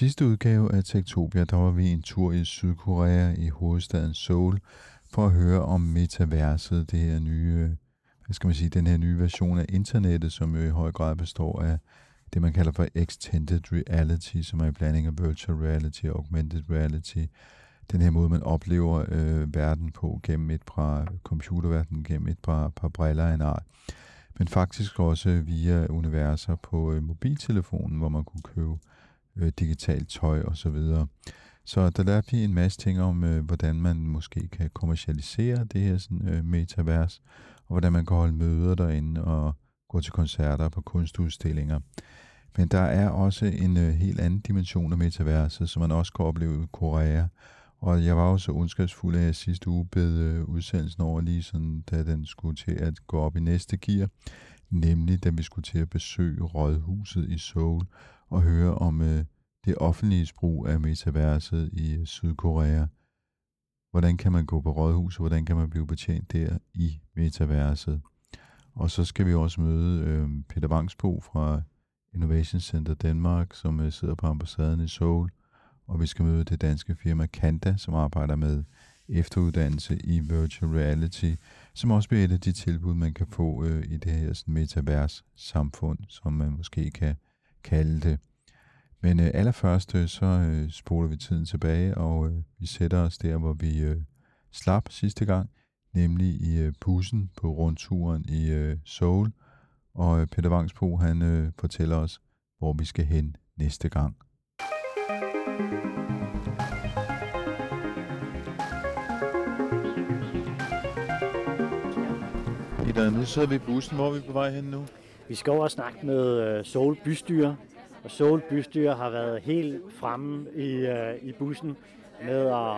Sidste udgave af Tektopia, der var vi en tur i Sydkorea i hovedstaden Seoul for at høre om metaverset, det her nye, hvad skal man sige, den her nye version af internettet, som jo i høj grad består af det, man kalder for extended reality, som er en blanding af virtual reality og augmented reality. Den her måde, man oplever øh, verden på gennem et par computerverden, gennem et par, par briller af en art. Men faktisk også via universer på øh, mobiltelefonen, hvor man kunne købe øh, digitalt tøj og så videre. Så der lærte vi en masse ting om, øh, hvordan man måske kan kommercialisere det her sådan, øh, metavers, og hvordan man kan holde møder derinde og gå til koncerter på kunstudstillinger. Men der er også en øh, helt anden dimension af metaverset, som man også kan opleve i Korea. Og jeg var jo så ondskabsfuld, at jeg sidste uge bed øh, udsendelsen over lige sådan, da den skulle til at gå op i næste gear. Nemlig da vi skulle til at besøge Rådhuset i Seoul og høre om øh, det offentlige brug af metaverset i øh, Sydkorea. Hvordan kan man gå på rådhus, og hvordan kan man blive betjent der i metaverset? Og så skal vi også møde øh, Peter Vangsbo fra Innovation Center Danmark, som øh, sidder på ambassaden i Seoul. Og vi skal møde det danske firma Kanda, som arbejder med efteruddannelse i virtual reality, som også bliver et af de tilbud, man kan få øh, i det her sådan, metavers samfund, som man måske kan kalde det. Men øh, allerførst øh, så øh, spoler vi tiden tilbage, og øh, vi sætter os der, hvor vi øh, slap sidste gang, nemlig i øh, bussen på rundturen i øh, Seoul. Og øh, Peter Vangsbo, han øh, fortæller os, hvor vi skal hen næste gang. Peter, nu sidder vi i bussen. Hvor er vi på vej hen nu? Vi skal over og snakke med øh, Seoul Bystyre, og Seoul Bystyre har været helt fremme i, øh, i bussen med at,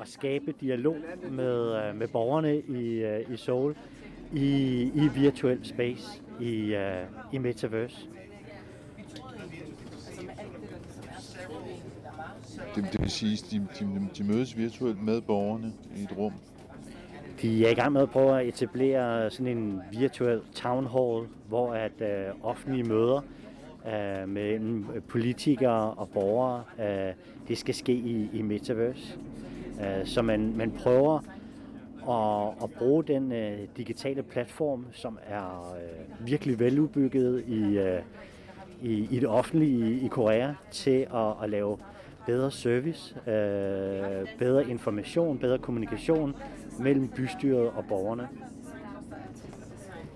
at skabe dialog med, øh, med borgerne i, øh, i Seoul i, i virtuel space, i, øh, i Metaverse. Det, det vil sige, at de, de, de mødes virtuelt med borgerne i et rum. De er i gang med at prøve at etablere sådan en virtuel town hall, hvor at øh, offentlige møder øh, mellem politikere og borgere, øh, det skal ske i, i Metaverse. Øh, så man, man prøver at, at bruge den øh, digitale platform, som er øh, virkelig veludbygget i, øh, i, i det offentlige i, i Korea, til at, at lave bedre service, øh, bedre information, bedre kommunikation mellem bystyret og borgerne.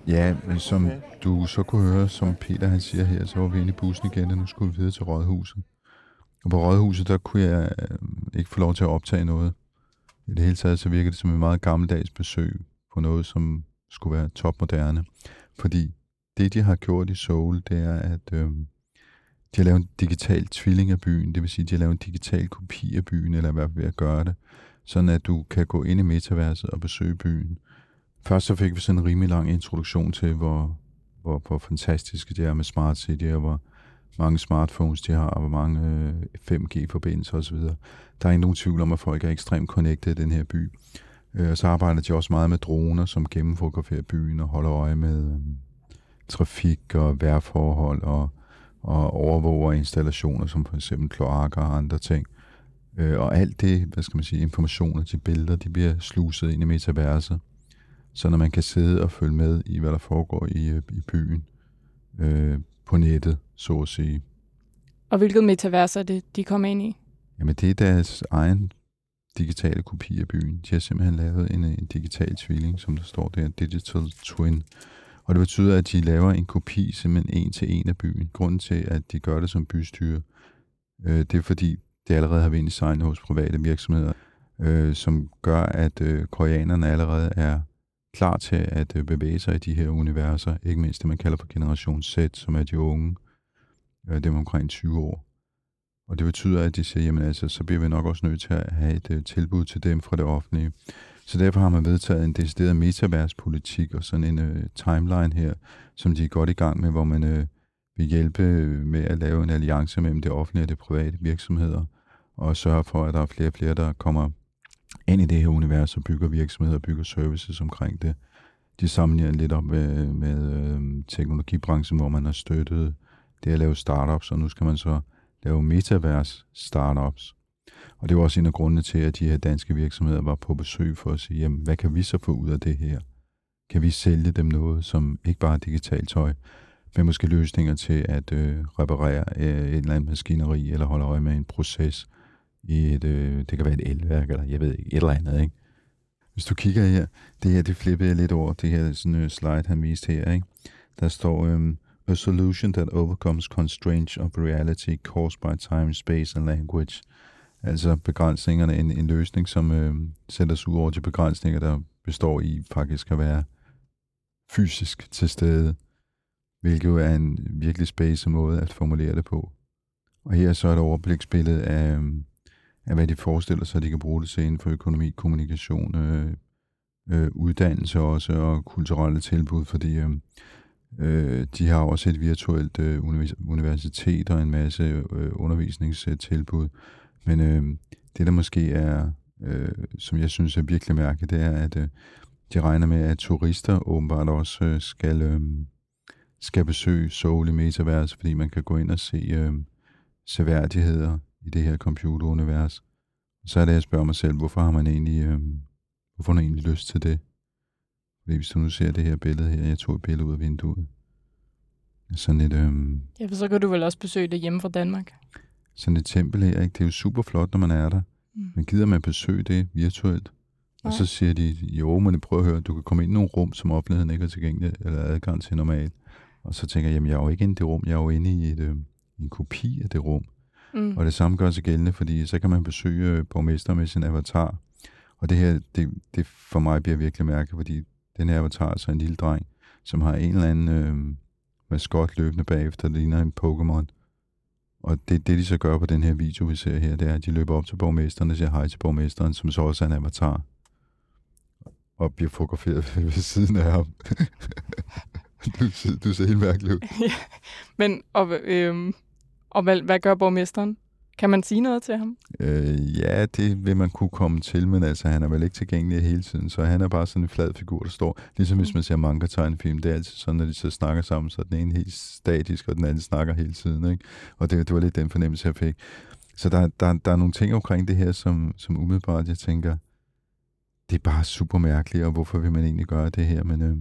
Ja, men som du så kunne høre, som Peter han siger her, så var vi inde i bussen igen, og nu skulle vi videre til Rådhuset. Og på Rådhuset, der kunne jeg øh, ikke få lov til at optage noget. I det hele taget, så virkede det som en meget gammeldags besøg på noget, som skulle være topmoderne. Fordi det, de har gjort i Seoul, det er, at øh, de har lavet en digital tvilling af byen. Det vil sige, de har lavet en digital kopi af byen, eller fald ved at gøre det. Sådan at du kan gå ind i metaverset og besøge byen. Først så fik vi sådan en rimelig lang introduktion til, hvor, hvor, hvor fantastisk det er med Smart City, og hvor mange smartphones de har, og hvor mange øh, 5G-forbindelser osv. Der er ikke nogen tvivl om, at folk er ekstremt connected i den her by. Øh, og så arbejder de også meget med droner, som gennemfotograferer byen og holder øje med øh, trafik og vejrforhold og, og overvåger installationer, som for eksempel kloakker og andre ting. Øh, og alt det, hvad skal man sige, informationer til billeder, de bliver sluset ind i metaverset så når man kan sidde og følge med i, hvad der foregår i, øh, i byen øh, på nettet, så at sige. Og hvilket metavers er det, de kommer ind i? Jamen, det er deres egen digitale kopi af byen. De har simpelthen lavet en, en digital tvilling, som der står der, Digital Twin. Og det betyder, at de laver en kopi simpelthen en til en af byen. Grunden til, at de gør det som bystyre, øh, det er fordi, det allerede har været designet hos private virksomheder, øh, som gør, at øh, koreanerne allerede er klar til at øh, bevæge sig i de her universer. Ikke mindst det, man kalder for generation Z, som er de unge. Øh, dem omkring 20 år. Og det betyder, at de siger, jamen altså, så bliver vi nok også nødt til at have et øh, tilbud til dem fra det offentlige. Så derfor har man vedtaget en decideret metaverspolitik og sådan en øh, timeline her, som de er godt i gang med, hvor man øh, vil hjælpe øh, med at lave en alliance mellem det offentlige og det private virksomheder, og sørge for, at der er flere og flere, der kommer ind i det her univers og bygger virksomheder og bygger services omkring det. De sammenligner lidt op med, med øh, teknologibranchen, hvor man har støttet det at lave startups, og nu skal man så lave metavers startups. Og det var også en af grundene til, at de her danske virksomheder var på besøg for at sige, jamen, hvad kan vi så få ud af det her? Kan vi sælge dem noget, som ikke bare er digitalt tøj, men måske løsninger til at øh, reparere øh, et eller andet maskineri, eller holde øje med en proces i et, øh, det kan være et elværk, eller jeg ved ikke, et eller andet, ikke? Hvis du kigger her, det her, det flippede jeg lidt over, det her sådan, øh, slide, han viste her, ikke? Der står, øh, a solution that overcomes constraints of reality caused by time, space and language. Altså begrænsningerne, en, en løsning, som øh, sætter sig ud over de begrænsninger, der består i faktisk at være fysisk til stede, hvilket jo er en virkelig space måde at formulere det på. Og her så er et overbliksbillede af, øhm, af, hvad de forestiller sig, at de kan bruge det til inden for økonomi, kommunikation, øh, øh, uddannelse også, og kulturelle tilbud, fordi øh, Øh, de har også et virtuelt øh, universitet og en masse øh, undervisningstilbud. Men øh, det, der måske er, øh, som jeg synes er virkelig mærke, det er, at øh, de regner med, at turister åbenbart også øh, skal, øh, skal besøge Seoul i Metaverse, fordi man kan gå ind og se øh, seværdigheder i det her computerunivers. Så er det, jeg spørger mig selv, hvorfor har man egentlig, øh, hvorfor har man egentlig lyst til det? Fordi hvis du nu ser det her billede her, jeg tog et billede ud af vinduet. Sådan et... Øhm, ja, for så kan du vel også besøge det hjemme fra Danmark. Sådan et tempel her, ikke? Det er jo super flot, når man er der. Mm. Men gider man besøge det virtuelt? Nej. Og så siger de, jo, men prøv at høre, du kan komme ind i nogle rum, som offentligheden ikke er tilgængelig eller adgang til normalt. Og så tænker jeg, jamen jeg er jo ikke inde i det rum, jeg er jo inde i et, øh, en kopi af det rum. Mm. Og det samme gør sig gældende, fordi så kan man besøge øh, borgmester med sin avatar. Og det her, det, det for mig bliver virkelig mærkeligt, fordi den her avatar er så en lille dreng, som har en eller anden øh, maskot løbende bagefter, der ligner en Pokémon. Og det, det, de så gør på den her video, vi ser her, det er, at de løber op til borgmesteren og siger hej til borgmesteren, som så også er en avatar. Og bliver fotograferet ved siden af ham. du, du ser helt mærkelig ud. ja, men, og, øh, og hvad, hvad gør borgmesteren? Kan man sige noget til ham? Øh, ja, det vil man kunne komme til, men altså, han er vel ikke tilgængelig hele tiden, så han er bare sådan en flad figur, der står. Ligesom hvis mm. man ser manga tegnefilm, det er altid sådan, når de så snakker sammen, så den ene helt statisk, og den anden snakker hele tiden. Ikke? Og det, det var lidt den fornemmelse, jeg fik. Så der, der, der er nogle ting omkring det her, som, som umiddelbart, jeg tænker, det er bare super mærkeligt, og hvorfor vil man egentlig gøre det her? Men øh,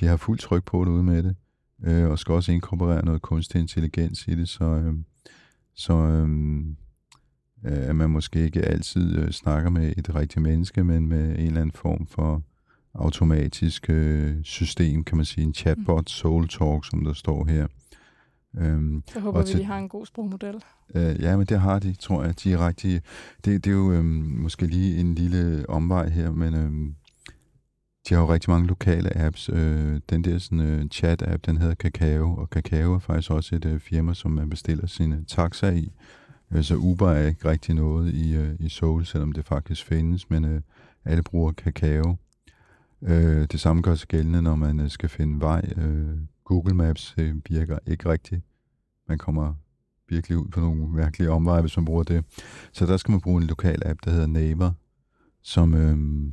de har fuld tryk på det ude med det, øh, og skal også inkorporere noget kunstig intelligens i det, så... Øh, så øhm, øh, at man måske ikke altid øh, snakker med et rigtigt menneske, men med en eller anden form for automatisk øh, system, kan man sige, en chatbot, mm. Soul Talk, som der står her. Øhm, så håber vi, til, de har en god sprogmodel. Øh, ja, men det har de, tror jeg. De er rigtig, det, det er jo øhm, måske lige en lille omvej her, men øhm, de har jo rigtig mange lokale apps. Øh, den der sådan, øh, chat-app, den hedder Kakao, og Kakao er faktisk også et øh, firma, som man bestiller sine taxaer i. Øh, så Uber er ikke rigtig noget i, øh, i Seoul, selvom det faktisk findes, men øh, alle bruger Kakao. Øh, det samme gør sig gældende, når man øh, skal finde vej. Øh, Google Maps øh, virker ikke rigtigt. Man kommer virkelig ud på nogle mærkelige omveje, hvis man bruger det. Så der skal man bruge en lokal app, der hedder Naver, som... Øh,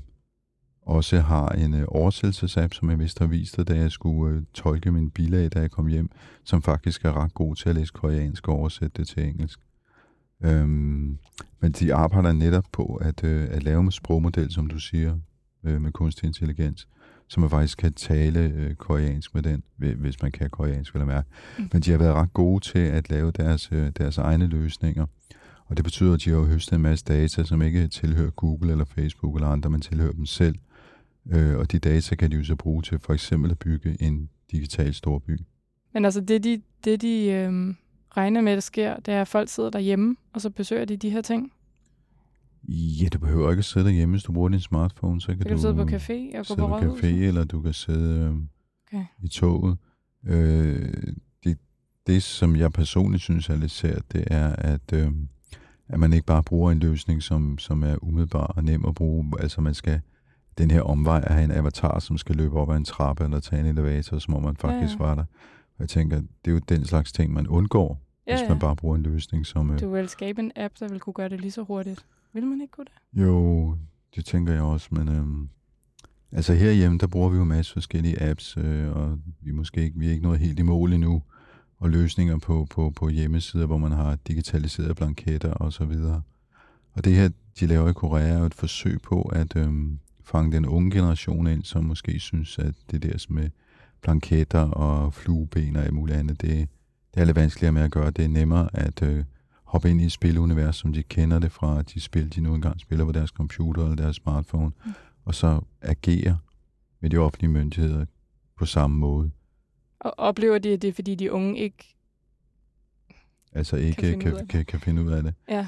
også har en øh, oversættelsesapp, som jeg vist har vist dig, da jeg skulle øh, tolke min bilag, da jeg kom hjem, som faktisk er ret god til at læse koreansk og oversætte det til engelsk. Øhm, men de arbejder netop på at, øh, at lave en sprogmodel, som du siger, øh, med kunstig intelligens, så man faktisk kan tale øh, koreansk med den, hvis man kan koreansk, vil jeg mærke. Mm. Men de har været ret gode til at lave deres, øh, deres egne løsninger. Og det betyder, at de har høstet en masse data, som ikke tilhører Google eller Facebook eller andre, men tilhører dem selv. Øh, og de data kan de jo så bruge til for eksempel at bygge en digital storby. Men altså det, de, det, de øh, regner med, der sker, det er, at folk sidder derhjemme, og så besøger de de her ting? Ja, du behøver ikke at sidde derhjemme, hvis du bruger din smartphone. Så kan, så kan du, du sidde på café og gå på rådhuset? café, eller du kan sidde øh, okay. i toget. Øh, det, det, som jeg personligt synes er lidt sært, det er, at, øh, at man ikke bare bruger en løsning, som, som er umiddelbar og nem at bruge. Altså man skal den her omvej at have en avatar, som skal løbe op ad en trappe eller tage en elevator, som om man faktisk ja, ja. var der. Og jeg tænker, det er jo den slags ting, man undgår, ja, hvis man bare bruger en løsning, som... Øh, du vil skabe en app, der vil kunne gøre det lige så hurtigt. Vil man ikke kunne det? Jo, det tænker jeg også, men... Øhm, altså herhjemme, der bruger vi jo en masse forskellige apps, øh, og vi måske ikke, vi er ikke noget helt i mål endnu, og løsninger på, på, på hjemmesider, hvor man har digitaliseret blanketter og så videre. Og det her, de laver i Korea, er et forsøg på at øhm, fange den unge generation ind, som måske synes, at det der med blanketter og flueben og alt muligt andet, det, det er lidt vanskeligere med at gøre. Det er nemmere at øh, hoppe ind i et spilunivers, som de kender det fra de spil, de nu engang spiller på deres computer eller deres smartphone, mm. og så agere med de offentlige myndigheder på samme måde. Og oplever de, at det er, fordi de unge ikke Altså ikke kan finde, kan, kan, kan finde ud af det? Ja.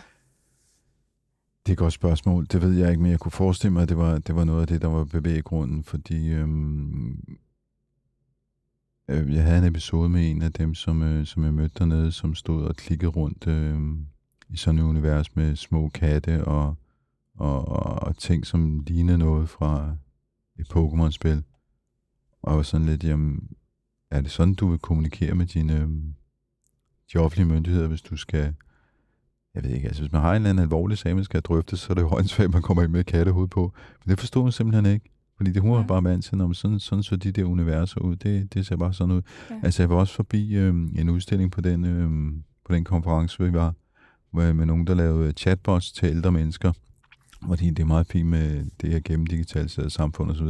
Det er et godt spørgsmål. Det ved jeg ikke, men jeg kunne forestille mig, at det var, det var noget af det, der var bevæggrunden, fordi øhm, øh, jeg havde en episode med en af dem, som, øh, som jeg mødte dernede, som stod og klikkede rundt øh, i sådan et univers med små katte og, og, og, og ting, som lignede noget fra et Pokémon-spil. Og jeg var sådan lidt, jamen, er det sådan, du vil kommunikere med dine øh, de offentlige myndigheder, hvis du skal jeg ved ikke, altså hvis man har en eller anden alvorlig sag, man skal drøfte, så er det jo at man kommer ind med kattehoved på. Men det forstod hun simpelthen ikke. Fordi det hun var bare vant til, når man sådan, sådan så de der universer ud. Det, det ser bare sådan ud. Ja. Altså jeg var også forbi øh, en udstilling på den, øh, på den konference, vi var, hvor, med nogen, der lavede chatbots til ældre mennesker. Fordi det er meget fint med det her gennemdigitaliserede samfund osv.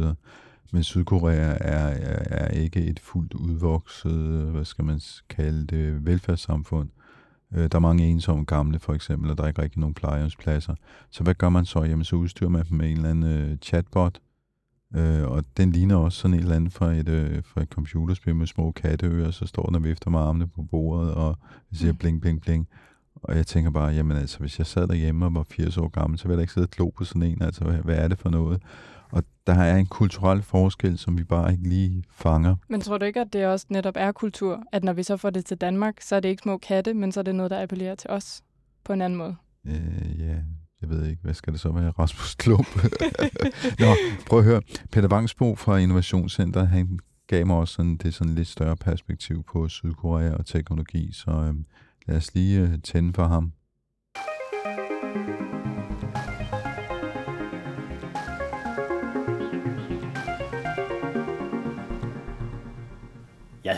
Men Sydkorea er, er, er ikke et fuldt udvokset, hvad skal man kalde det, velfærdssamfund. Øh, der er mange ensomme gamle, for eksempel, og der er ikke rigtig nogen plejehjemspladser. Så hvad gør man så? Jamen, så udstyrer man dem med en eller anden øh, chatbot, øh, og den ligner også sådan en eller anden fra et, øh, fra et computerspil med små katteører, så står den og vifter med armene på bordet og siger mm. bling, bling, bling. Og jeg tænker bare, jamen altså, hvis jeg sad derhjemme og var 80 år gammel, så ville jeg ikke sidde og klo på sådan en. Altså, hvad, hvad er det for noget? Og der er en kulturel forskel, som vi bare ikke lige fanger. Men tror du ikke, at det også netop er kultur? At når vi så får det til Danmark, så er det ikke små katte, men så er det noget, der appellerer til os på en anden måde? Øh, ja, jeg ved ikke. Hvad skal det så være? Rasmus Klump? Nå, prøv at høre. Peter Vangsbo fra Innovationscenter, han gav mig også sådan, det sådan lidt større perspektiv på Sydkorea og teknologi, så øh, lad os lige øh, tænde for ham.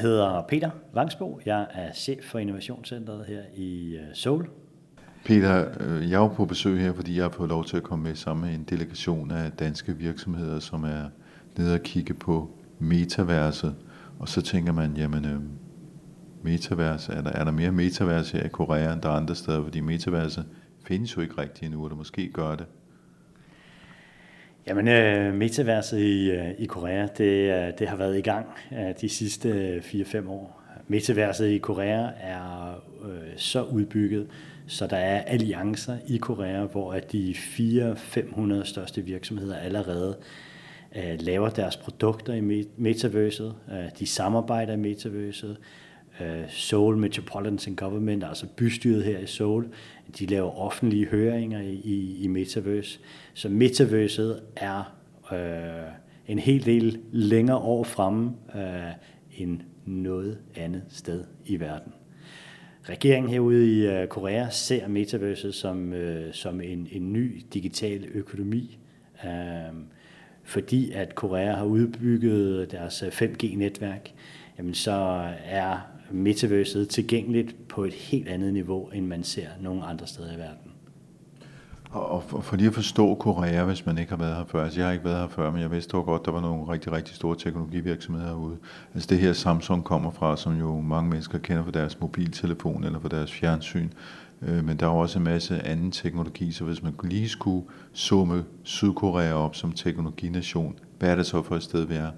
Hedder Peter Vangsbo. Jeg er chef for Innovationscentret her i øh, Seoul. Peter, øh, jeg er på besøg her, fordi jeg har fået lov til at komme med sammen med en delegation af danske virksomheder, som er nede og kigge på metaverset. Og så tænker man, jamen, øh, metaverse, er der, er der mere metaverse her i Korea, end der er andre steder? Fordi metaverse findes jo ikke rigtigt endnu, eller måske gør det. Jamen, øh, metaverset i, øh, i Korea, det, øh, det har været i gang øh, de sidste 4-5 år. Metaverset i Korea er øh, så udbygget, så der er alliancer i Korea, hvor at de 400-500 største virksomheder allerede øh, laver deres produkter i metaverset. Øh, de samarbejder i metaverset. Seoul Metropolitan Government, altså bystyret her i Seoul, de laver offentlige høringer i, i, i Metaverse. Så Metaverset er øh, en hel del længere år fremme øh, end noget andet sted i verden. Regeringen herude i øh, Korea ser Metaverset som, øh, som en, en ny digital økonomi, øh, fordi at Korea har udbygget deres øh, 5G-netværk, jamen så er metaverset tilgængeligt på et helt andet niveau, end man ser nogen andre steder i verden. Og for, for lige at forstå Korea, hvis man ikke har været her før, altså jeg har ikke været her før, men jeg vidste jo godt, der var nogle rigtig, rigtig store teknologivirksomheder herude. Altså det her Samsung kommer fra, som jo mange mennesker kender fra deres mobiltelefon eller fra deres fjernsyn, øh, men der er også en masse anden teknologi, så hvis man lige skulle summe Sydkorea op som teknologination, hvad er det så for et sted, vi er?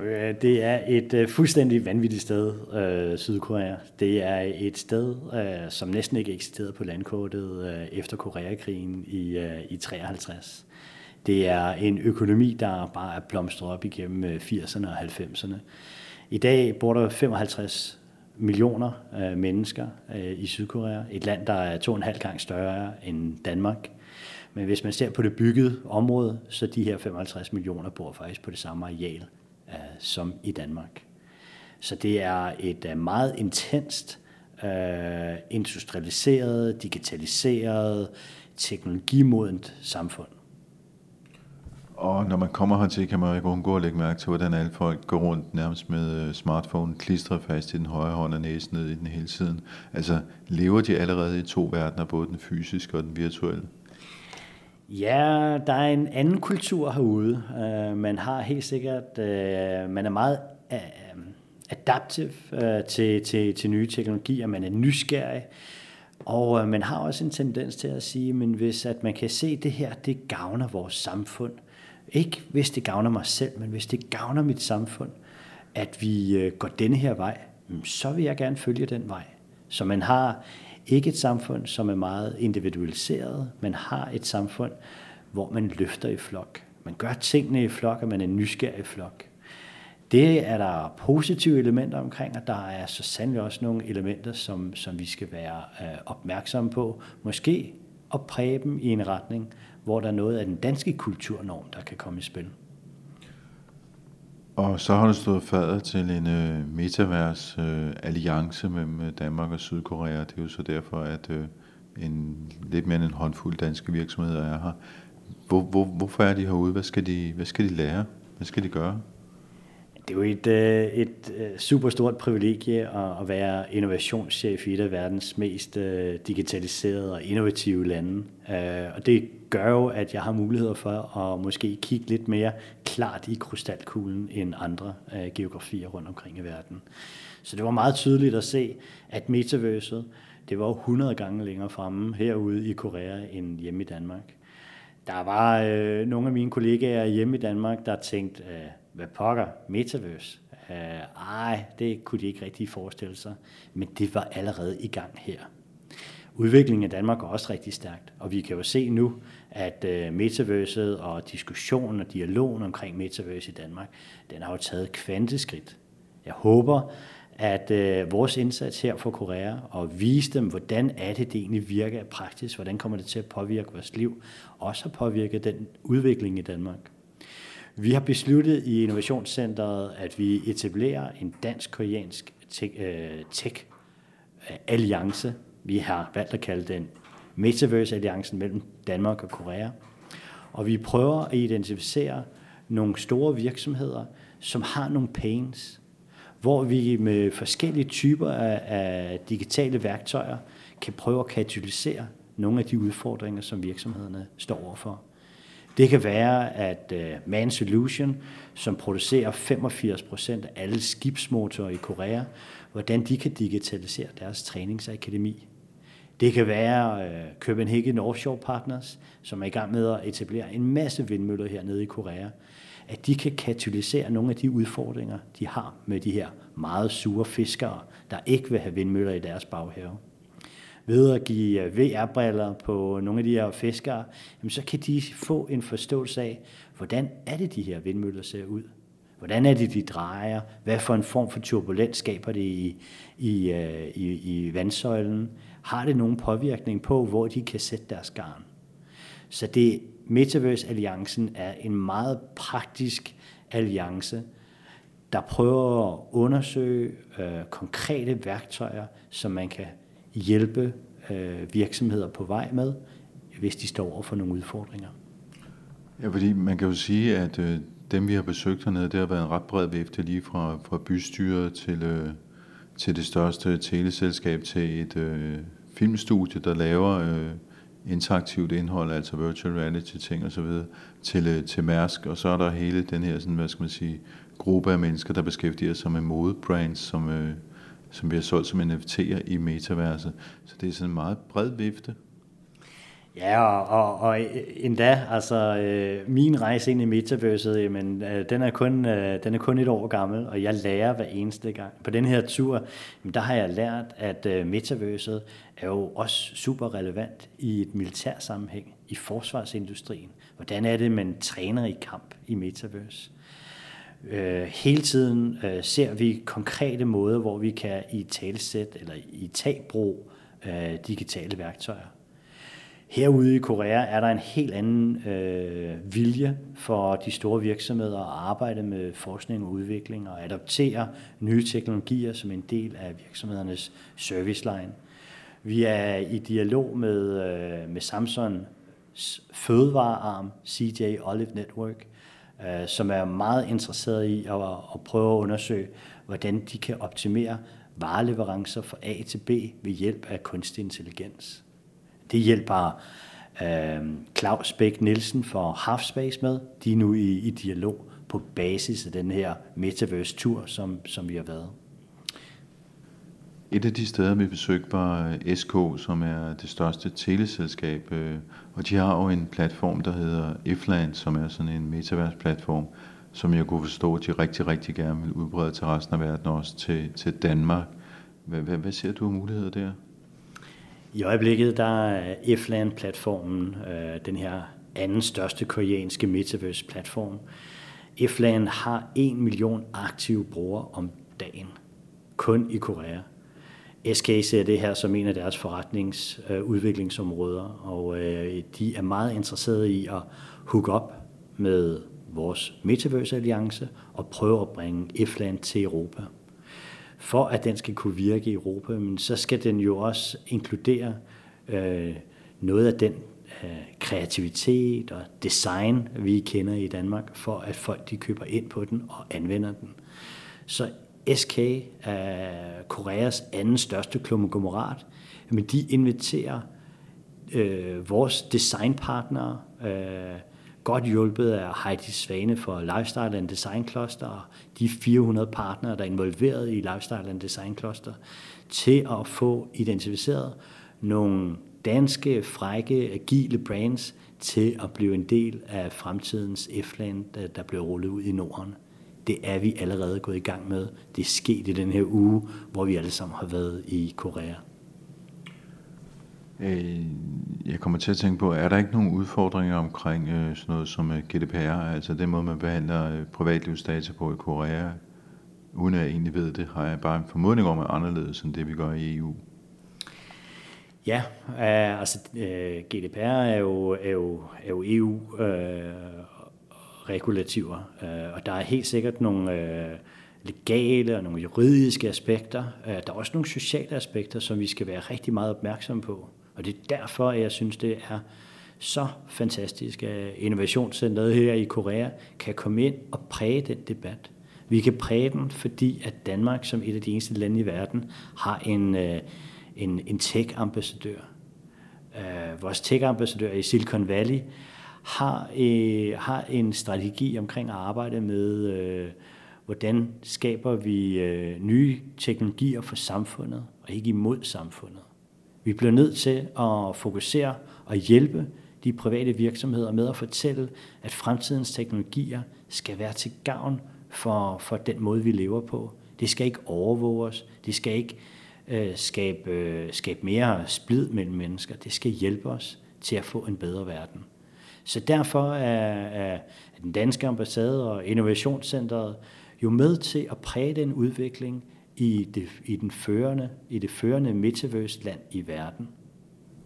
Øh, det er et øh, fuldstændig vanvittigt sted, øh, Sydkorea. Det er et sted, som næsten ikke eksisterede på landkortet efter Koreakrigen i, i 53. Det er en økonomi, der bare er blomstret op igennem 80'erne og 90'erne. I dag bor der 55 millioner mennesker i Sydkorea. Et land, der er to og en halv gang større end Danmark. Men hvis man ser på det byggede område, så de her 55 millioner bor faktisk på det samme areal øh, som i Danmark. Så det er et øh, meget intenst, øh, industrialiseret, digitaliseret, teknologimodent samfund. Og når man kommer hertil, kan man ikke undgå at lægge mærke til, hvordan alle folk går rundt nærmest med øh, smartphone klistret fast i den højre hånd og næsen ned i den hele tiden. Altså lever de allerede i to verdener, både den fysiske og den virtuelle? Ja, der er en anden kultur herude. Øh, man har helt sikkert, øh, man er meget øh, uh, adaptiv til, til, til nye teknologier, man er nysgerrig, og man har også en tendens til at sige, men hvis at man kan se det her, det gavner vores samfund, ikke hvis det gavner mig selv, men hvis det gavner mit samfund, at vi går denne her vej, så vil jeg gerne følge den vej. Så man har ikke et samfund, som er meget individualiseret, men har et samfund, hvor man løfter i flok. Man gør tingene i flok, og man er nysgerrig i flok. Det er der positive elementer omkring, og der er så sandelig også nogle elementer, som, som vi skal være øh, opmærksomme på. Måske at præge dem i en retning, hvor der er noget af den danske kulturnorm, der kan komme i spil. Og så har du stået fader til en øh, metavers øh, alliance mellem øh, Danmark og Sydkorea. Det er jo så derfor, at øh, en, lidt mere end en håndfuld danske virksomheder er her. Hvor, hvor, hvorfor er de herude? Hvad skal de, hvad skal de lære? Hvad skal de gøre? Det er jo et, øh, et øh, super stort privilegie at være innovationschef i et af verdens mest øh, digitaliserede og innovative lande. Og det gør jo, at jeg har muligheder for at måske kigge lidt mere klart i krystalkuglen end andre geografier rundt omkring i verden. Så det var meget tydeligt at se, at metaverset, det var 100 gange længere fremme herude i Korea end hjemme i Danmark. Der var øh, nogle af mine kollegaer hjemme i Danmark, der tænkte, øh, hvad pokker, metaverse? Øh, ej, det kunne de ikke rigtig forestille sig. Men det var allerede i gang her. Udviklingen af Danmark er også rigtig stærkt, og vi kan jo se nu, at uh, metaverset og diskussionen og dialogen omkring metaverse i Danmark, den har jo taget kvanteskridt. Jeg håber, at uh, vores indsats her for Korea og vise dem, hvordan er det, det egentlig virker praktisk, hvordan kommer det til at påvirke vores liv, også har påvirket den udvikling i Danmark. Vi har besluttet i Innovationscenteret, at vi etablerer en dansk-koreansk øh, tech-alliance. Vi har valgt at kalde den Metaverse-alliancen mellem Danmark og Korea. Og vi prøver at identificere nogle store virksomheder, som har nogle pains, hvor vi med forskellige typer af, af digitale værktøjer kan prøve at katalysere nogle af de udfordringer, som virksomhederne står overfor. Det kan være, at øh, uh, Man Solution, som producerer 85% af alle skibsmotorer i Korea, hvordan de kan digitalisere deres træningsakademi. Det kan være øh, Copenhagen Offshore Partners, som er i gang med at etablere en masse vindmøller hernede i Korea, at de kan katalysere nogle af de udfordringer, de har med de her meget sure fiskere, der ikke vil have vindmøller i deres baghave. Ved at give øh, VR-briller på nogle af de her fiskere, jamen så kan de få en forståelse af, hvordan er det, de her vindmøller ser ud. Hvordan er det, de drejer? Hvad for en form for turbulens skaber det i, i, øh, i, i vandsøjlen? Har det nogen påvirkning på, hvor de kan sætte deres garn? Så det Metaverse-alliancen er en meget praktisk alliance, der prøver at undersøge øh, konkrete værktøjer, som man kan hjælpe øh, virksomheder på vej med, hvis de står over for nogle udfordringer. Ja, fordi man kan jo sige, at øh, dem vi har besøgt hernede, det har været en ret bred vifte lige fra, fra bystyret til, øh, til det største teleselskab til et øh, filmstudie, der laver øh, interaktivt indhold, altså virtual reality ting og så videre, til, øh, til Mærsk, og så er der hele den her, sådan, hvad skal man sige, gruppe af mennesker, der beskæftiger sig med modebrands, som, øh, som vi har solgt som NFT'er i metaverset. Så det er sådan en meget bred vifte. Ja, og, og, og endda, altså øh, min rejse ind i metaverset, jamen, øh, den, er kun, øh, den er kun et år gammel, og jeg lærer hver eneste gang. På den her tur, jamen, der har jeg lært, at øh, metaverset er jo også super relevant i et militær sammenhæng, i forsvarsindustrien. Hvordan er det, man træner i kamp i metaverse? Øh, hele tiden øh, ser vi konkrete måder, hvor vi kan i talsæt eller i tagbrug øh, digitale værktøjer. Herude i Korea er der en helt anden øh, vilje for de store virksomheder at arbejde med forskning og udvikling og adoptere nye teknologier som en del af virksomhedernes service line. Vi er i dialog med, øh, med Samsung fødevarearm CJ Olive Network, øh, som er meget interesseret i at, at prøve at undersøge, hvordan de kan optimere vareleverancer fra A til B ved hjælp af kunstig intelligens. Det hjælper øh, Claus Bæk Nielsen for Halfspace med. De er nu i, i dialog på basis af den her Metaverse-tur, som, som vi har været. Et af de steder, vi besøgte, var øh, SK, som er det største teleselskab, øh, og de har jo en platform, der hedder Ifland, som er sådan en metaverse-platform, som jeg kunne forstå, at de rigtig, rigtig gerne vil udbrede til resten af verden, også til, til Danmark. Hvad, hvad, hvad ser du af muligheder der? I øjeblikket der er Ifland-platformen øh, den her anden største koreanske metaverse-platform. Ifland har 1 million aktive brugere om dagen, kun i Korea. SK ser det her som en af deres forretningsudviklingsområder, øh, og øh, de er meget interesserede i at hook op med vores Metaverse-alliance og prøve at bringe Ifland til Europa for at den skal kunne virke i Europa, men så skal den jo også inkludere øh, noget af den øh, kreativitet og design, vi kender i Danmark, for at folk de køber ind på den og anvender den. Så SK er Koreas anden største konglomerat, men de inviterer øh, vores designpartnere, øh, godt hjulpet af Heidi Svane for Lifestyle and Design Cluster og de 400 partnere, der er involveret i Lifestyle and Design Cluster, til at få identificeret nogle danske, frække, agile brands til at blive en del af fremtidens F-land, øh, der bliver rullet ud i Norden. Det er vi allerede gået i gang med. Det er sket i den her uge, hvor vi alle sammen har været i Korea. Øh, jeg kommer til at tænke på, er der ikke nogen udfordringer omkring øh, sådan noget som øh, GDPR, altså den måde, man behandler privatlivsdata på i Korea, uden at jeg egentlig ved det, har jeg bare en formodning om, at anderledes end det, vi gør i EU. Ja, øh, altså øh, GDPR er jo, er jo, er jo EU øh, regulativer, øh, og der er helt sikkert nogle øh, legale og nogle juridiske aspekter. Øh, der er også nogle sociale aspekter, som vi skal være rigtig meget opmærksomme på. Og det er derfor, at jeg synes, det er så fantastisk, at Innovationscenteret her i Korea kan komme ind og præge den debat. Vi kan præge den, fordi at Danmark som et af de eneste lande i verden har en, øh, en, en tech-ambassadør. Øh, vores tech-ambassadør i Silicon Valley har, øh, har en strategi omkring at arbejde med, øh, hvordan skaber vi øh, nye teknologier for samfundet, og ikke imod samfundet. Vi bliver nødt til at fokusere og hjælpe de private virksomheder med at fortælle, at fremtidens teknologier skal være til gavn for, for den måde, vi lever på. Det skal ikke overvåge os. Det skal ikke øh, skabe, øh, skabe mere splid mellem mennesker. Det skal hjælpe os til at få en bedre verden. Så derfor er, er den danske ambassade og Innovationscentret jo med til at præge den udvikling, i det, i den førende, i det førende metaverse-land i verden.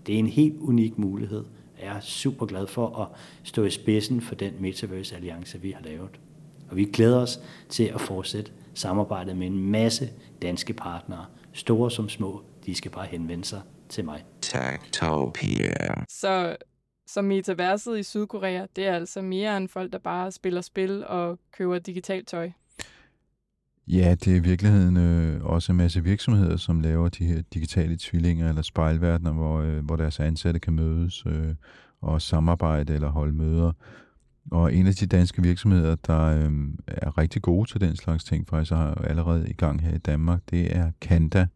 Det er en helt unik mulighed. Jeg er super glad for at stå i spidsen for den Metaverse-alliance, vi har lavet. Og vi glæder os til at fortsætte samarbejdet med en masse danske partnere, store som små. De skal bare henvende sig til mig. Techtopia. Så, så metaverset i Sydkorea, det er altså mere end folk, der bare spiller spil og køber digitalt tøj? Ja, det er i virkeligheden øh, også en masse virksomheder, som laver de her digitale tvillinger eller spejlverdener, hvor, øh, hvor deres ansatte kan mødes øh, og samarbejde eller holde møder. Og en af de danske virksomheder, der øh, er rigtig gode til den slags ting, faktisk har allerede i gang her i Danmark, det er Kanda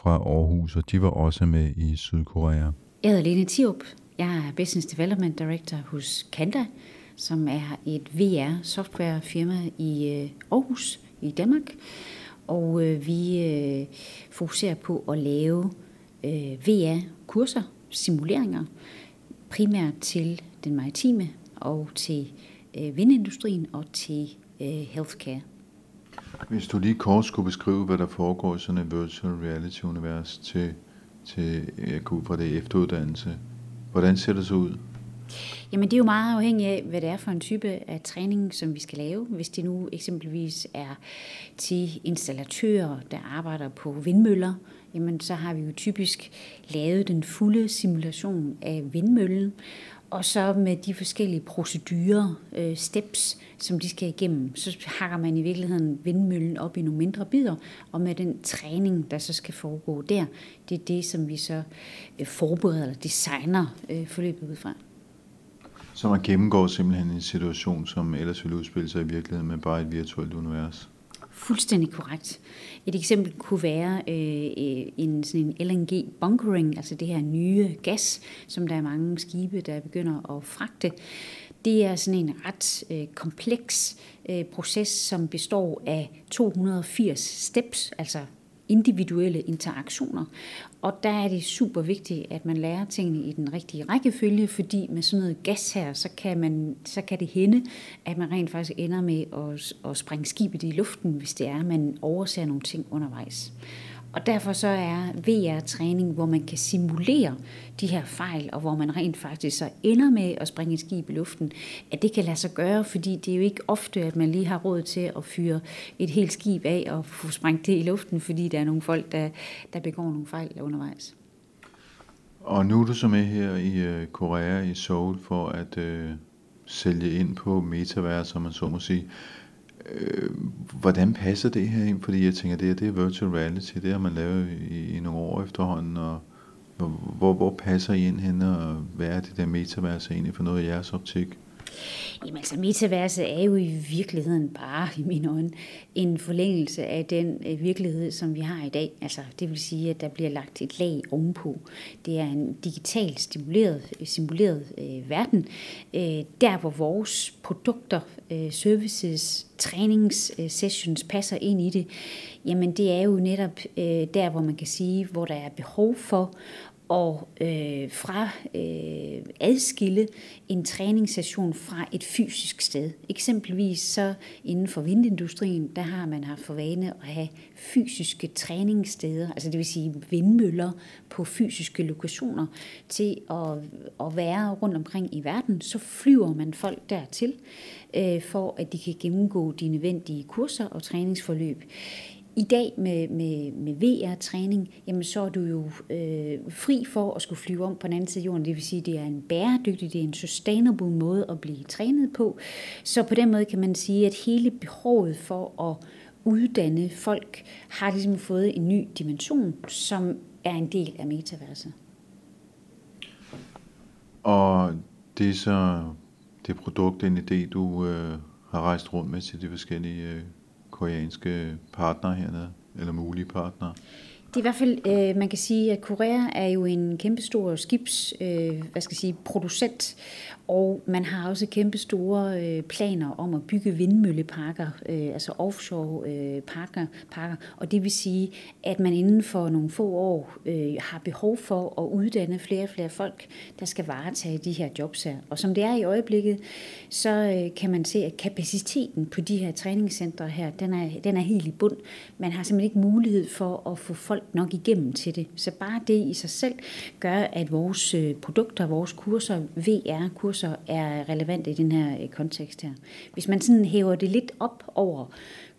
fra Aarhus, og de var også med i Sydkorea. Jeg hedder Lene Tiup. Jeg er Business Development Director hos Kanda, som er et VR-softwarefirma i øh, Aarhus i Danmark. Og øh, vi øh, fokuserer på at lave VR-kurser, simuleringer, primært til den maritime og til vindindustrien og til healthcare. Hvis du lige kort skulle beskrive, hvad der foregår i sådan et virtual reality-univers til, til jeg kunne fra det efteruddannelse, hvordan ser det så ud? Jamen det er jo meget afhængigt af, hvad det er for en type af træning, som vi skal lave. Hvis det nu eksempelvis er til installatører, der arbejder på vindmøller, jamen så har vi jo typisk lavet den fulde simulation af vindmøllen, og så med de forskellige procedurer, øh, steps, som de skal igennem, så hakker man i virkeligheden vindmøllen op i nogle mindre bidder, og med den træning, der så skal foregå der, det er det, som vi så øh, forbereder eller designer øh, forløbet ud fra. Så man gennemgår simpelthen en situation, som ellers ville udspille sig i virkeligheden men bare et virtuelt univers? Fuldstændig korrekt. Et eksempel kunne være øh, øh en, sådan en LNG bunkering, altså det her nye gas, som der er mange skibe, der begynder at fragte. Det er sådan en ret øh, kompleks øh, proces, som består af 280 steps, altså individuelle interaktioner. Og der er det super vigtigt, at man lærer tingene i den rigtige rækkefølge, fordi med sådan noget gas her, så kan, man, så kan det hende, at man rent faktisk ender med at, at springe skibet i luften, hvis det er, at man overser nogle ting undervejs. Og derfor så er VR-træning, hvor man kan simulere de her fejl, og hvor man rent faktisk så ender med at springe et skib i luften, at det kan lade sig gøre, fordi det er jo ikke ofte, at man lige har råd til at fyre et helt skib af og få sprængt det i luften, fordi der er nogle folk, der, der begår nogle fejl undervejs. Og nu er du så med her i øh, Korea, i Seoul, for at øh, sælge ind på metaverse, som man så må sige. Øh, hvordan passer det her ind? Fordi jeg tænker, det, her, det er virtual reality, det har man lavet i, i nogle år efterhånden, og hvor, hvor passer I ind hen, og hvad er det der metaverse egentlig for noget i jeres optik? Jamen altså, metaverset er jo i virkeligheden bare, i mine øjne, en forlængelse af den øh, virkelighed, som vi har i dag. Altså, det vil sige, at der bliver lagt et lag ovenpå. Det er en digitalt stimuleret, simuleret øh, verden, øh, der hvor vores produkter, øh, services, træningssessions øh, passer ind i det, jamen det er jo netop øh, der, hvor man kan sige, hvor der er behov for og øh, fra øh, adskille en træningssession fra et fysisk sted. Eksempelvis så inden for vindindustrien, der har man haft for vane at have fysiske træningssteder, altså det vil sige vindmøller på fysiske lokationer, til at, at være rundt omkring i verden. Så flyver man folk dertil, øh, for at de kan gennemgå de nødvendige kurser og træningsforløb. I dag med, med, med VR-træning, jamen så er du jo øh, fri for at skulle flyve om på den anden side af jorden. Det vil sige, at det er en bæredygtig, det er en sustainable måde at blive trænet på. Så på den måde kan man sige, at hele behovet for at uddanne folk har ligesom fået en ny dimension, som er en del af metaverset. Og det er så det produkt, den idé, du øh, har rejst rundt med til de forskellige øh, koreanske partnere hernede, eller mulige partnere? Det er i hvert fald, øh, man kan sige, at Korea er jo en kæmpestor skibs, øh, hvad skal jeg sige, producent, og man har også kæmpe store øh, planer om at bygge vindmølleparker, øh, altså offshore øh, parker, parker. Og det vil sige, at man inden for nogle få år øh, har behov for at uddanne flere og flere folk, der skal varetage de her jobs her. Og som det er i øjeblikket, så øh, kan man se, at kapaciteten på de her træningscentre her, den er, den er helt i bund. Man har simpelthen ikke mulighed for at få folk nok igennem til det. Så bare det i sig selv gør, at vores øh, produkter, vores kurser, VR-kurser, så er relevante i den her øh, kontekst her. Hvis man sådan hæver det lidt op over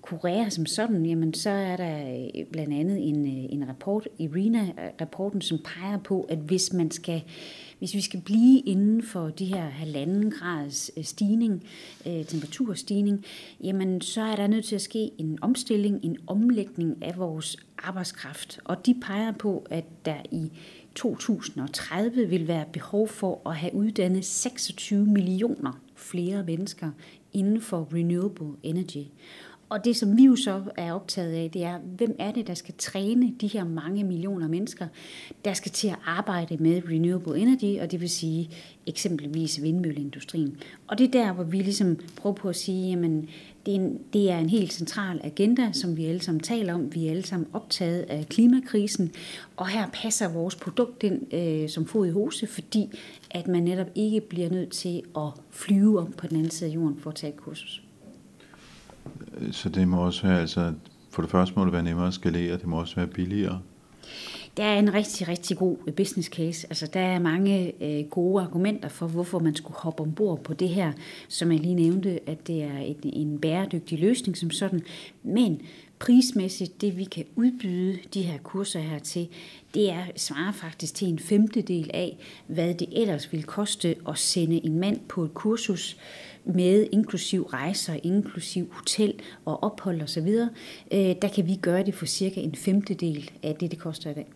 Korea som sådan, jamen så er der øh, blandt andet en, øh, en rapport, IRENA-rapporten, som peger på, at hvis man skal hvis vi skal blive inden for de her halvanden grads stigning, øh, temperaturstigning, jamen så er der nødt til at ske en omstilling, en omlægning af vores arbejdskraft. Og de peger på, at der i 2030 vil være behov for at have uddannet 26 millioner flere mennesker inden for renewable energy. Og det, som vi jo så er optaget af, det er, hvem er det, der skal træne de her mange millioner mennesker, der skal til at arbejde med renewable energy, og det vil sige eksempelvis vindmølleindustrien. Og det er der, hvor vi ligesom prøver på at sige, jamen, det er, en, det er en helt central agenda, som vi alle sammen taler om. Vi er alle sammen optaget af klimakrisen, og her passer vores produkt ind øh, som fod i hose, fordi at man netop ikke bliver nødt til at flyve om på den anden side af jorden for at tage et kursus. Så det må også være, altså, for det første må det være nemmere at skalere, det må også være billigere. Der er en rigtig, rigtig god business case. Altså, der er mange øh, gode argumenter for, hvorfor man skulle hoppe ombord på det her, som jeg lige nævnte, at det er et, en bæredygtig løsning som sådan. Men prismæssigt, det vi kan udbyde de her kurser her til, det er, svarer faktisk til en femtedel af, hvad det ellers ville koste at sende en mand på et kursus med inklusiv rejser, inklusiv hotel og ophold osv., øh, der kan vi gøre det for cirka en femtedel af det, det koster i dag.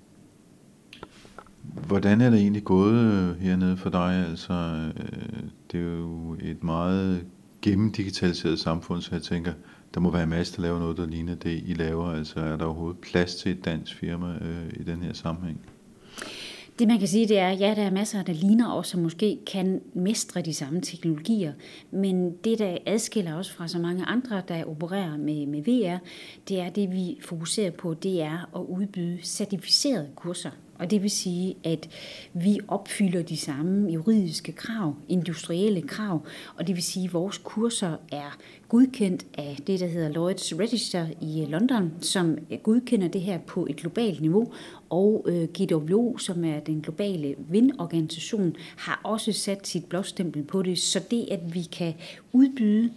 Hvordan er det egentlig gået øh, hernede for dig? Altså, øh, det er jo et meget gennemdigitaliseret samfund, så jeg tænker, der må være en masse, der laver noget, der ligner det, I laver. Altså, er der overhovedet plads til et dansk firma øh, i den her sammenhæng? Det man kan sige, det er, ja, der er masser, der ligner os, som måske kan mestre de samme teknologier, men det, der adskiller os fra så mange andre, der opererer med, med VR, det er det, vi fokuserer på, det er at udbyde certificerede kurser. Og det vil sige, at vi opfylder de samme juridiske krav, industrielle krav, og det vil sige, at vores kurser er godkendt af det, der hedder Lloyds Register i London, som godkender det her på et globalt niveau, og øh, GWO, som er den globale vindorganisation, har også sat sit blåstempel på det, så det, at vi kan udbyde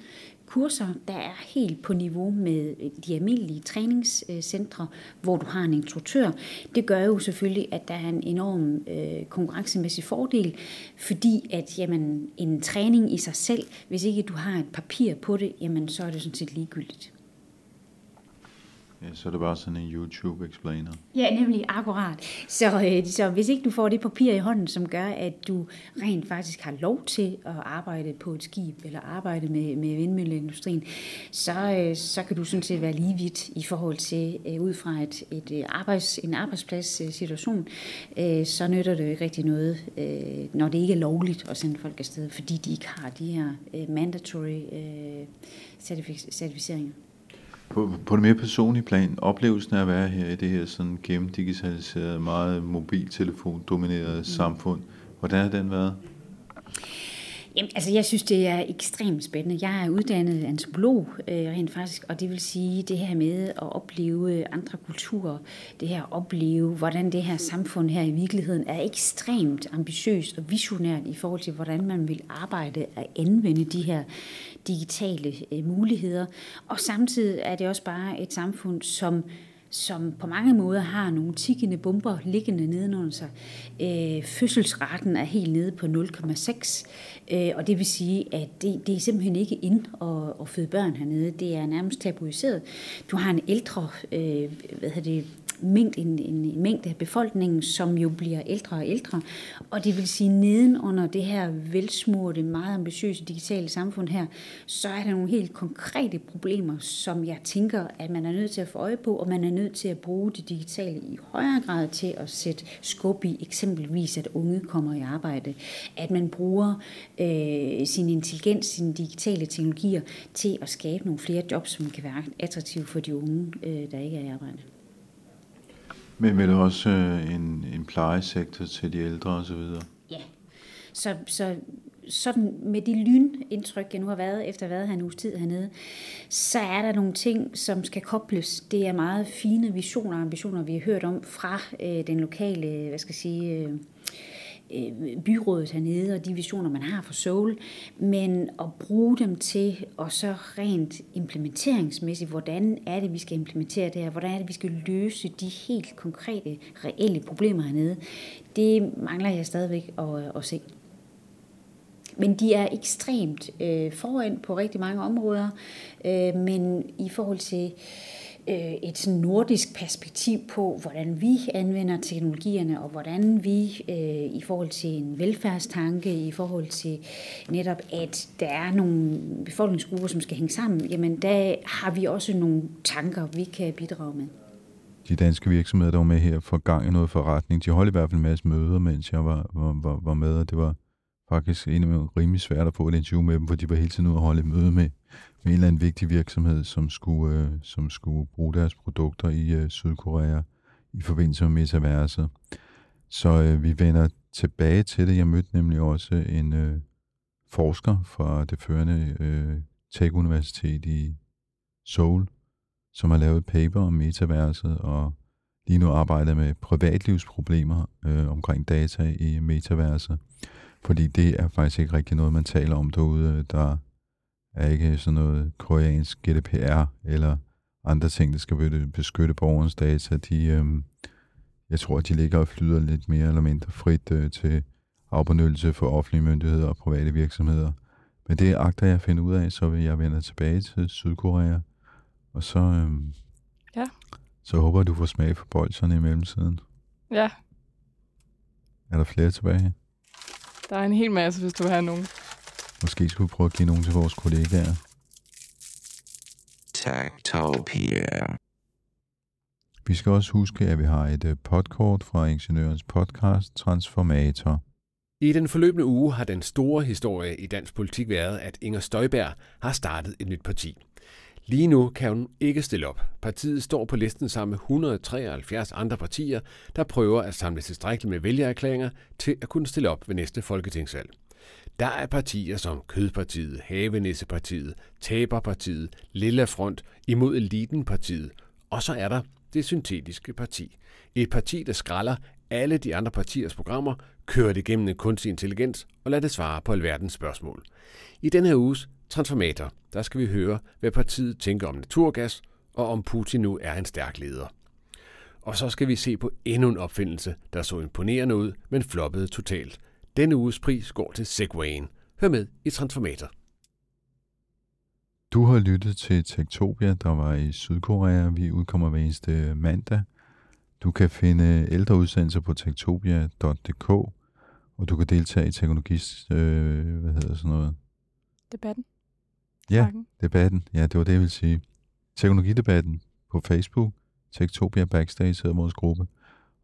kurser, der er helt på niveau med øh, de almindelige træningscentre, øh, hvor du har en instruktør. Det gør jo selvfølgelig, at der er en enorm øh, konkurrencemæssig fordel, fordi at jamen, en træning i sig selv, hvis ikke du har et papir på det, jamen, så er det sådan set ligegyldigt. Ja, så er det bare sådan en YouTube-explainer. Ja, nemlig akkurat. Så, øh, så hvis ikke du får det papir i hånden, som gør, at du rent faktisk har lov til at arbejde på et skib, eller arbejde med, med vindmølleindustrien, så, øh, så kan du sådan set være lige vidt i forhold til, øh, ud fra et, et øh, arbejds, en arbejdsplads-situation, øh, øh, så nytter det jo ikke rigtig noget, øh, når det ikke er lovligt at sende folk afsted, fordi de ikke har de her øh, mandatory øh, certificeringer. På, på det mere personlige plan, oplevelsen af at være her i det her sådan gennemdigitaliserede, meget mobiltelefon-dominerede mm. samfund, hvordan har den været? Jamen, altså, jeg synes, det er ekstremt spændende. Jeg er uddannet antropolog øh, rent faktisk, og det vil sige det her med at opleve andre kulturer, det her at opleve, hvordan det her samfund her i virkeligheden er ekstremt ambitiøst og visionært i forhold til, hvordan man vil arbejde og anvende de her digitale øh, muligheder. Og samtidig er det også bare et samfund, som som på mange måder har nogle tikkende bomber liggende nedenunder sig. Øh, fødselsraten er helt nede på 0,6, øh, og det vil sige, at det, det er simpelthen ikke ind at, at føde børn hernede. Det er nærmest tabuiseret. Du har en ældre øh, hvad hedder det, mængde, en, en mængde af befolkningen, som jo bliver ældre og ældre. Og det vil sige, nedenunder det her velsmurte, meget ambitiøse digitale samfund her, så er der nogle helt konkrete problemer, som jeg tænker, at man er nødt til at få øje på, og man er nødt til at bruge det digitale i højere grad til at sætte skub i eksempelvis, at unge kommer i arbejde. At man bruger øh, sin intelligens, sine digitale teknologier til at skabe nogle flere jobs, som kan være attraktive for de unge, øh, der ikke er i arbejde. Men vel også øh, en, en plejesektor til de ældre osv.? Ja, så, så sådan med det lynindtryk, jeg nu har været efter at have været her en uges tid hernede, så er der nogle ting, som skal kobles. Det er meget fine visioner og ambitioner, vi har hørt om fra øh, den lokale, hvad skal jeg sige, øh, øh, byrådet hernede og de visioner, man har for Soul, men at bruge dem til, og så rent implementeringsmæssigt, hvordan er det, vi skal implementere det her, hvordan er det, vi skal løse de helt konkrete, reelle problemer hernede, det mangler jeg stadigvæk at, at se. Men de er ekstremt øh, foran på rigtig mange områder, øh, men i forhold til øh, Øh, et sådan nordisk perspektiv på, hvordan vi anvender teknologierne, og hvordan vi øh, i forhold til en velfærdstanke, i forhold til netop, at der er nogle befolkningsgrupper, som skal hænge sammen, jamen der har vi også nogle tanker, vi kan bidrage med. De danske virksomheder, der var med her, for gang i noget forretning, de holdt i hvert fald en masse møder, mens jeg var, var, var, var med, og det var faktisk en rimelig svært at få et interview med dem, for de var hele tiden ude og holde et møde med, med en eller anden vigtig virksomhed, som skulle, øh, som skulle bruge deres produkter i øh, Sydkorea i forbindelse med metaverset. Så øh, vi vender tilbage til det. Jeg mødte nemlig også en øh, forsker fra det førende øh, Tech-universitet i Seoul, som har lavet et paper om metaverset, og lige nu arbejder med privatlivsproblemer øh, omkring data i metaverset. Fordi det er faktisk ikke rigtig noget, man taler om derude. Der er ikke sådan noget koreansk GDPR eller andre ting, der skal beskytte borgernes data. De, øh, jeg tror, de ligger og flyder lidt mere eller mindre frit øh, til afbenyttelse for offentlige myndigheder og private virksomheder. Men det agter jeg at finde ud af, så vil jeg vende tilbage til Sydkorea. Og så, øh, ja. så håber du får smag for bolserne i mellemtiden. Ja. Er der flere tilbage? Der er en hel masse, hvis du har nogen. Måske skulle vi prøve at give nogen til vores kollegaer. Techtopia. Vi skal også huske, at vi har et øh, podkort fra Ingeniørens podcast Transformator. I den forløbende uge har den store historie i dansk politik været, at Inger Støjberg har startet et nyt parti. Lige nu kan hun ikke stille op. Partiet står på listen sammen med 173 andre partier, der prøver at samle tilstrækkeligt med vælgererklæringer til at kunne stille op ved næste folketingsvalg. Der er partier som Kødpartiet, Havenissepartiet, Taberpartiet, Lilla Front, Imod Elitenpartiet, og så er der det syntetiske parti. Et parti, der skralder alle de andre partiers programmer, kører det gennem en kunstig intelligens og lader det svare på alverdens spørgsmål. I denne uges Transformator, der skal vi høre, hvad partiet tænker om naturgas, og om Putin nu er en stærk leder. Og så skal vi se på endnu en opfindelse, der så imponerende ud, men floppede totalt. Denne uges pris går til Segwayen. Hør med i Transformator. Du har lyttet til Tektopia, der var i Sydkorea. Vi udkommer hver eneste mandag. Du kan finde ældre udsendelser på tektopia.dk, og du kan deltage i teknologis, øh, hvad hedder sådan noget? Debatten. Ja, debatten. Ja, det var det, jeg ville sige. Teknologidebatten på Facebook. Tektopia Backstage hedder vores gruppe.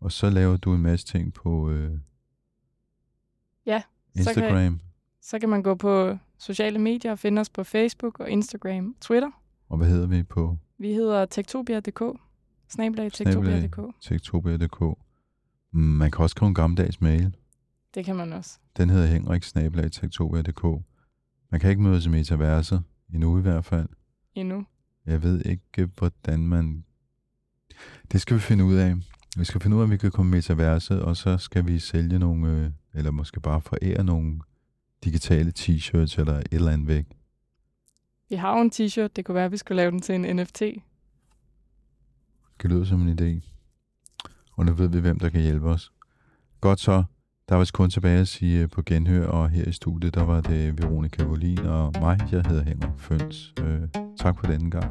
Og så laver du en masse ting på øh, Ja, så kan, Instagram. så kan man gå på sociale medier og finde os på Facebook og Instagram og Twitter. Og hvad hedder vi på Vi hedder tektopia.dk. Snablag tektopia.dk. tektopia.dk? Mm, Man kan også skrive en gammeldags mail. Det kan man også. Den hedder henrik Man kan ikke mødes i metaverset, endnu i hvert fald. Endnu. Jeg ved ikke, hvordan man... Det skal vi finde ud af. Vi skal finde ud af, om vi kan komme i metaverset, og så skal vi sælge nogle, øh, eller måske bare forære nogle digitale t-shirts eller et eller andet væk. Vi har jo en t-shirt. Det kunne være, at vi skulle lave den til en NFT. Det lyder som en idé. Og nu ved vi, hvem der kan hjælpe os. Godt så. Der var vist kun tilbage at sige øh, på genhør, og her i studiet, der var det Veronica Volin og mig. Jeg hedder Henrik Føns. Øh, tak for denne gang.